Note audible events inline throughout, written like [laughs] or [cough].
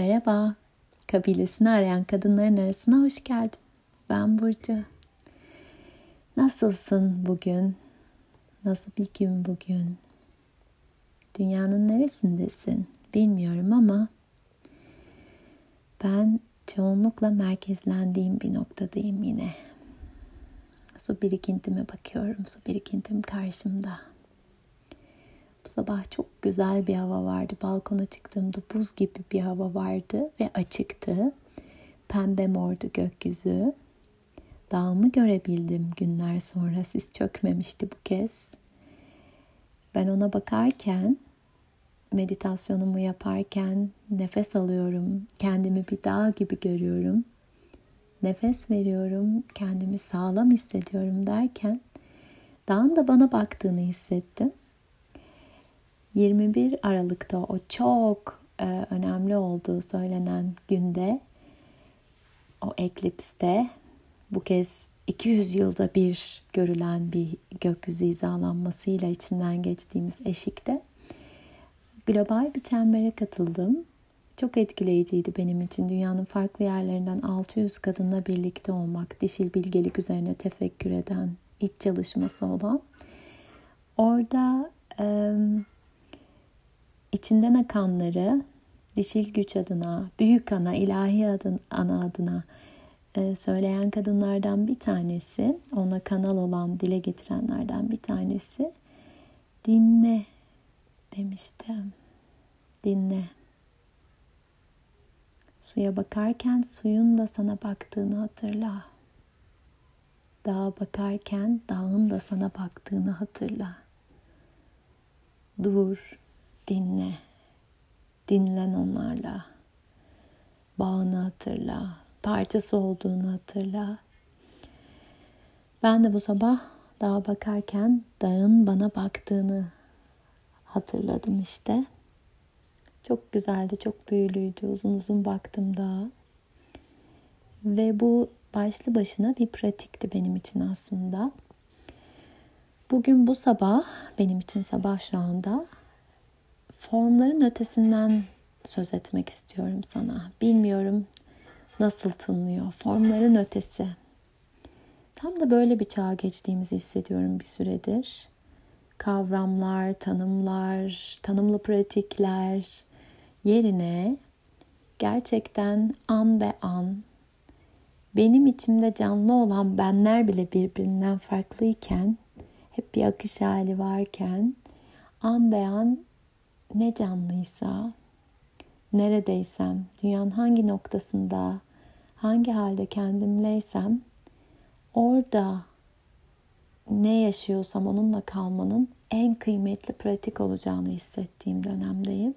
Merhaba, kabilesini arayan kadınların arasına hoş geldin. Ben Burcu. Nasılsın bugün? Nasıl bir gün bugün? Dünyanın neresindesin? Bilmiyorum ama ben çoğunlukla merkezlendiğim bir noktadayım yine. Su birikintime bakıyorum. Su birikintim karşımda. Sabah çok güzel bir hava vardı. Balkona çıktığımda buz gibi bir hava vardı ve açıktı. Pembe mordu gökyüzü. Dağımı görebildim günler sonra. Sis çökmemişti bu kez. Ben ona bakarken, meditasyonumu yaparken nefes alıyorum. Kendimi bir dağ gibi görüyorum. Nefes veriyorum. Kendimi sağlam hissediyorum derken dağın da bana baktığını hissettim. 21 Aralık'ta o çok e, önemli olduğu söylenen günde o eklipste bu kez 200 yılda bir görülen bir gökyüzü hizalanmasıyla içinden geçtiğimiz eşikte global bir çembere katıldım. Çok etkileyiciydi benim için dünyanın farklı yerlerinden 600 kadınla birlikte olmak, dişil bilgelik üzerine tefekkür eden, iç çalışması olan. Orada e, içinden akanları dişil güç adına, büyük ana, ilahi adın, ana adına e, söyleyen kadınlardan bir tanesi, ona kanal olan, dile getirenlerden bir tanesi dinle demiştim. Dinle. Suya bakarken suyun da sana baktığını hatırla. Dağa bakarken dağın da sana baktığını hatırla. Dur, dinle. Dinlen onlarla. Bağını hatırla. Parçası olduğunu hatırla. Ben de bu sabah dağa bakarken dağın bana baktığını hatırladım işte. Çok güzeldi, çok büyülüydü. Uzun uzun baktım dağa. Ve bu başlı başına bir pratikti benim için aslında. Bugün bu sabah, benim için sabah şu anda formların ötesinden söz etmek istiyorum sana. Bilmiyorum nasıl tınlıyor. Formların ötesi. Tam da böyle bir çağa geçtiğimizi hissediyorum bir süredir. Kavramlar, tanımlar, tanımlı pratikler yerine gerçekten an be an benim içimde canlı olan benler bile birbirinden farklıyken hep bir akış hali varken an be an ne canlıysa, neredeysem, dünyanın hangi noktasında, hangi halde kendimleysem orada ne yaşıyorsam onunla kalmanın en kıymetli pratik olacağını hissettiğim dönemdeyim.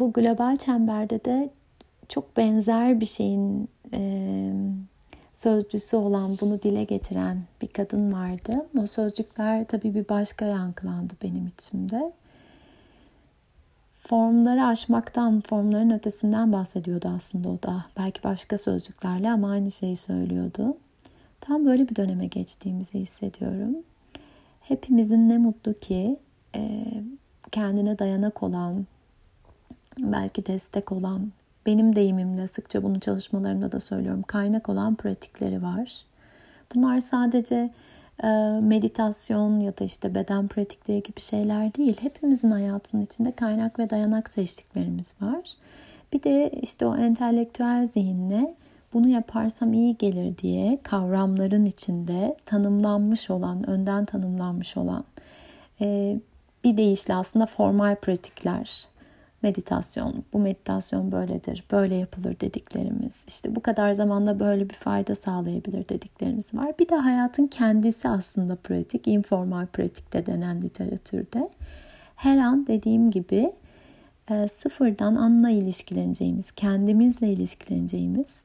Bu global çemberde de çok benzer bir şeyin sözcüsü olan, bunu dile getiren bir kadın vardı. O sözcükler tabii bir başka yankılandı benim içimde formları aşmaktan, formların ötesinden bahsediyordu aslında o da. Belki başka sözcüklerle ama aynı şeyi söylüyordu. Tam böyle bir döneme geçtiğimizi hissediyorum. Hepimizin ne mutlu ki e, kendine dayanak olan, belki destek olan, benim deyimimle sıkça bunu çalışmalarımda da söylüyorum, kaynak olan pratikleri var. Bunlar sadece meditasyon ya da işte beden pratikleri gibi şeyler değil. Hepimizin hayatının içinde kaynak ve dayanak seçtiklerimiz var. Bir de işte o entelektüel zihinle bunu yaparsam iyi gelir diye kavramların içinde tanımlanmış olan, önden tanımlanmış olan e, bir deyişle aslında formal pratikler meditasyon, bu meditasyon böyledir, böyle yapılır dediklerimiz, işte bu kadar zamanda böyle bir fayda sağlayabilir dediklerimiz var. Bir de hayatın kendisi aslında pratik, informal pratikte denen literatürde. Her an dediğim gibi e, sıfırdan anla ilişkileneceğimiz, kendimizle ilişkileneceğimiz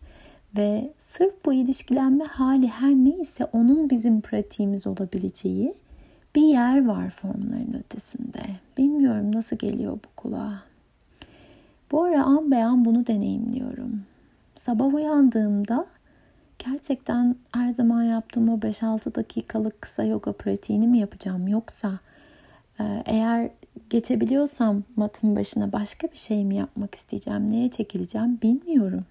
ve sırf bu ilişkilenme hali her neyse onun bizim pratiğimiz olabileceği bir yer var formların ötesinde. Bilmiyorum nasıl geliyor bu kulağa. Bu ara an beyan bunu deneyimliyorum. Sabah uyandığımda gerçekten her zaman yaptığım o 5-6 dakikalık kısa yoga pratiğini mi yapacağım yoksa e, eğer geçebiliyorsam matın başına başka bir şey mi yapmak isteyeceğim, neye çekileceğim bilmiyorum.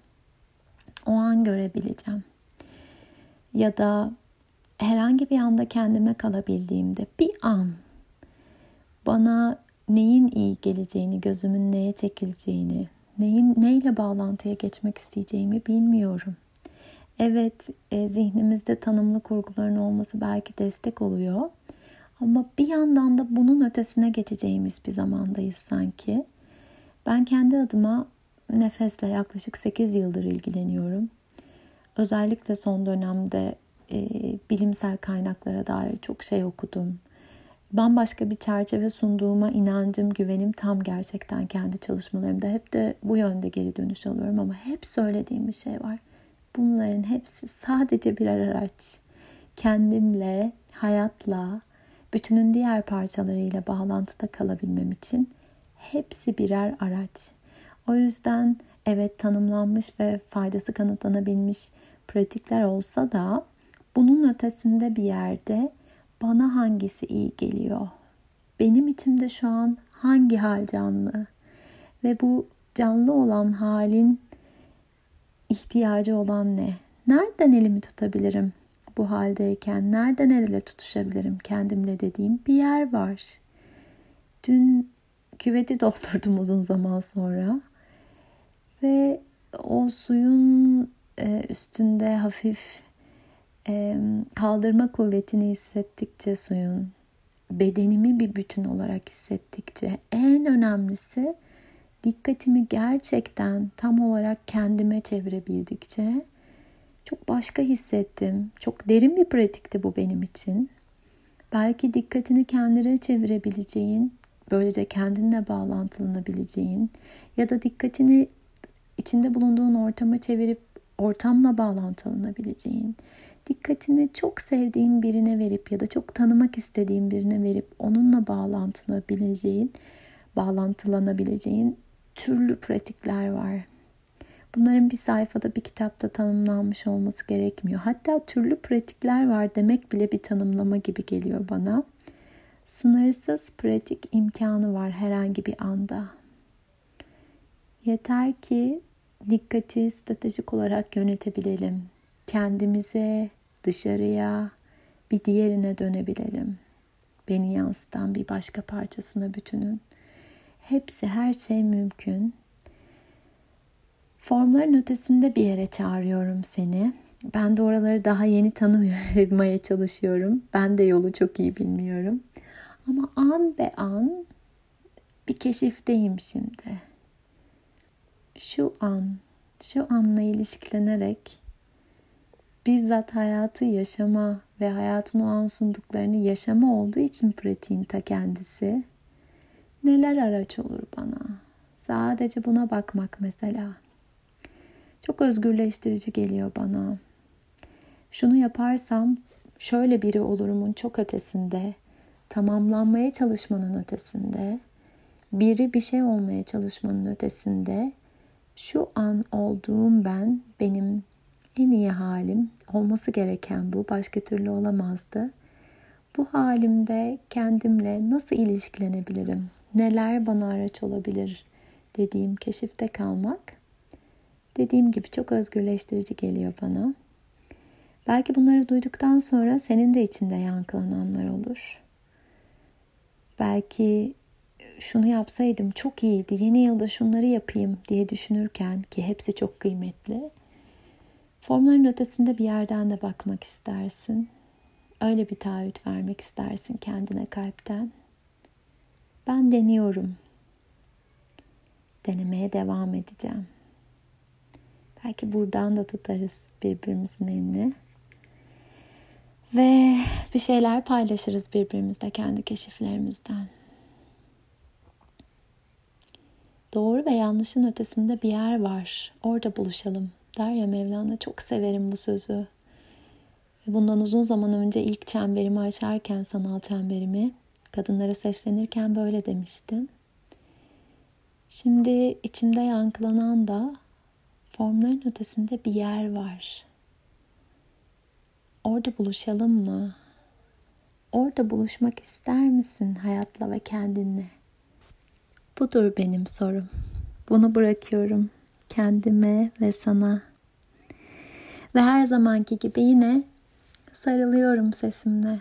O an görebileceğim. Ya da herhangi bir anda kendime kalabildiğimde bir an bana neyin iyi geleceğini, gözümün neye çekileceğini, neyin neyle bağlantıya geçmek isteyeceğimi bilmiyorum. Evet, e, zihnimizde tanımlı kurguların olması belki destek oluyor. Ama bir yandan da bunun ötesine geçeceğimiz bir zamandayız sanki. Ben kendi adıma nefesle yaklaşık 8 yıldır ilgileniyorum. Özellikle son dönemde e, bilimsel kaynaklara dair çok şey okudum. Bambaşka bir çerçeve sunduğuma inancım, güvenim tam gerçekten kendi çalışmalarımda. Hep de bu yönde geri dönüş alıyorum ama hep söylediğim bir şey var. Bunların hepsi sadece birer araç. Kendimle, hayatla, bütünün diğer parçalarıyla bağlantıda kalabilmem için hepsi birer araç. O yüzden evet tanımlanmış ve faydası kanıtlanabilmiş pratikler olsa da bunun ötesinde bir yerde bana hangisi iyi geliyor? Benim içimde şu an hangi hal canlı? Ve bu canlı olan halin ihtiyacı olan ne? Nereden elimi tutabilirim bu haldeyken? Nereden el ele tutuşabilirim kendimle dediğim bir yer var. Dün küveti [laughs] doldurdum uzun zaman sonra. Ve o suyun e, üstünde hafif kaldırma kuvvetini hissettikçe suyun bedenimi bir bütün olarak hissettikçe en önemlisi dikkatimi gerçekten tam olarak kendime çevirebildikçe çok başka hissettim. Çok derin bir pratikti bu benim için. Belki dikkatini kendine çevirebileceğin, böylece kendinle bağlantılanabileceğin ya da dikkatini içinde bulunduğun ortama çevirip ortamla bağlantılanabileceğin, dikkatini çok sevdiğin birine verip ya da çok tanımak istediğin birine verip onunla bağlantılanabileceğin, bağlantılanabileceğin türlü pratikler var. Bunların bir sayfada bir kitapta tanımlanmış olması gerekmiyor. Hatta türlü pratikler var demek bile bir tanımlama gibi geliyor bana. Sınırsız pratik imkanı var herhangi bir anda. Yeter ki dikkati stratejik olarak yönetebilelim. Kendimize, dışarıya, bir diğerine dönebilelim. Beni yansıtan bir başka parçasına bütünün. Hepsi her şey mümkün. Formların ötesinde bir yere çağırıyorum seni. Ben de oraları daha yeni tanımaya çalışıyorum. Ben de yolu çok iyi bilmiyorum. Ama an be an bir keşifteyim şimdi. Şu an, şu anla ilişkilenerek bizzat hayatı yaşama ve hayatın o an sunduklarını yaşama olduğu için pratiğin ta kendisi neler araç olur bana? Sadece buna bakmak mesela. Çok özgürleştirici geliyor bana. Şunu yaparsam şöyle biri olurumun çok ötesinde, tamamlanmaya çalışmanın ötesinde, biri bir şey olmaya çalışmanın ötesinde, şu an olduğum ben, benim en iyi halim, olması gereken bu, başka türlü olamazdı. Bu halimde kendimle nasıl ilişkilenebilirim? Neler bana araç olabilir dediğim keşifte kalmak dediğim gibi çok özgürleştirici geliyor bana. Belki bunları duyduktan sonra senin de içinde yankılananlar olur. Belki şunu yapsaydım çok iyiydi, yeni yılda şunları yapayım diye düşünürken ki hepsi çok kıymetli. Formların ötesinde bir yerden de bakmak istersin. Öyle bir taahhüt vermek istersin kendine kalpten. Ben deniyorum. Denemeye devam edeceğim. Belki buradan da tutarız birbirimizin elini. Ve bir şeyler paylaşırız birbirimizle kendi keşiflerimizden. Doğru ve yanlışın ötesinde bir yer var. Orada buluşalım der ya Mevlana. Çok severim bu sözü. Bundan uzun zaman önce ilk çemberimi açarken sanal çemberimi kadınlara seslenirken böyle demiştim. Şimdi içimde yankılanan da formların ötesinde bir yer var. Orada buluşalım mı? Orada buluşmak ister misin hayatla ve kendinle? Budur benim sorum. Bunu bırakıyorum kendime ve sana. Ve her zamanki gibi yine sarılıyorum sesimle.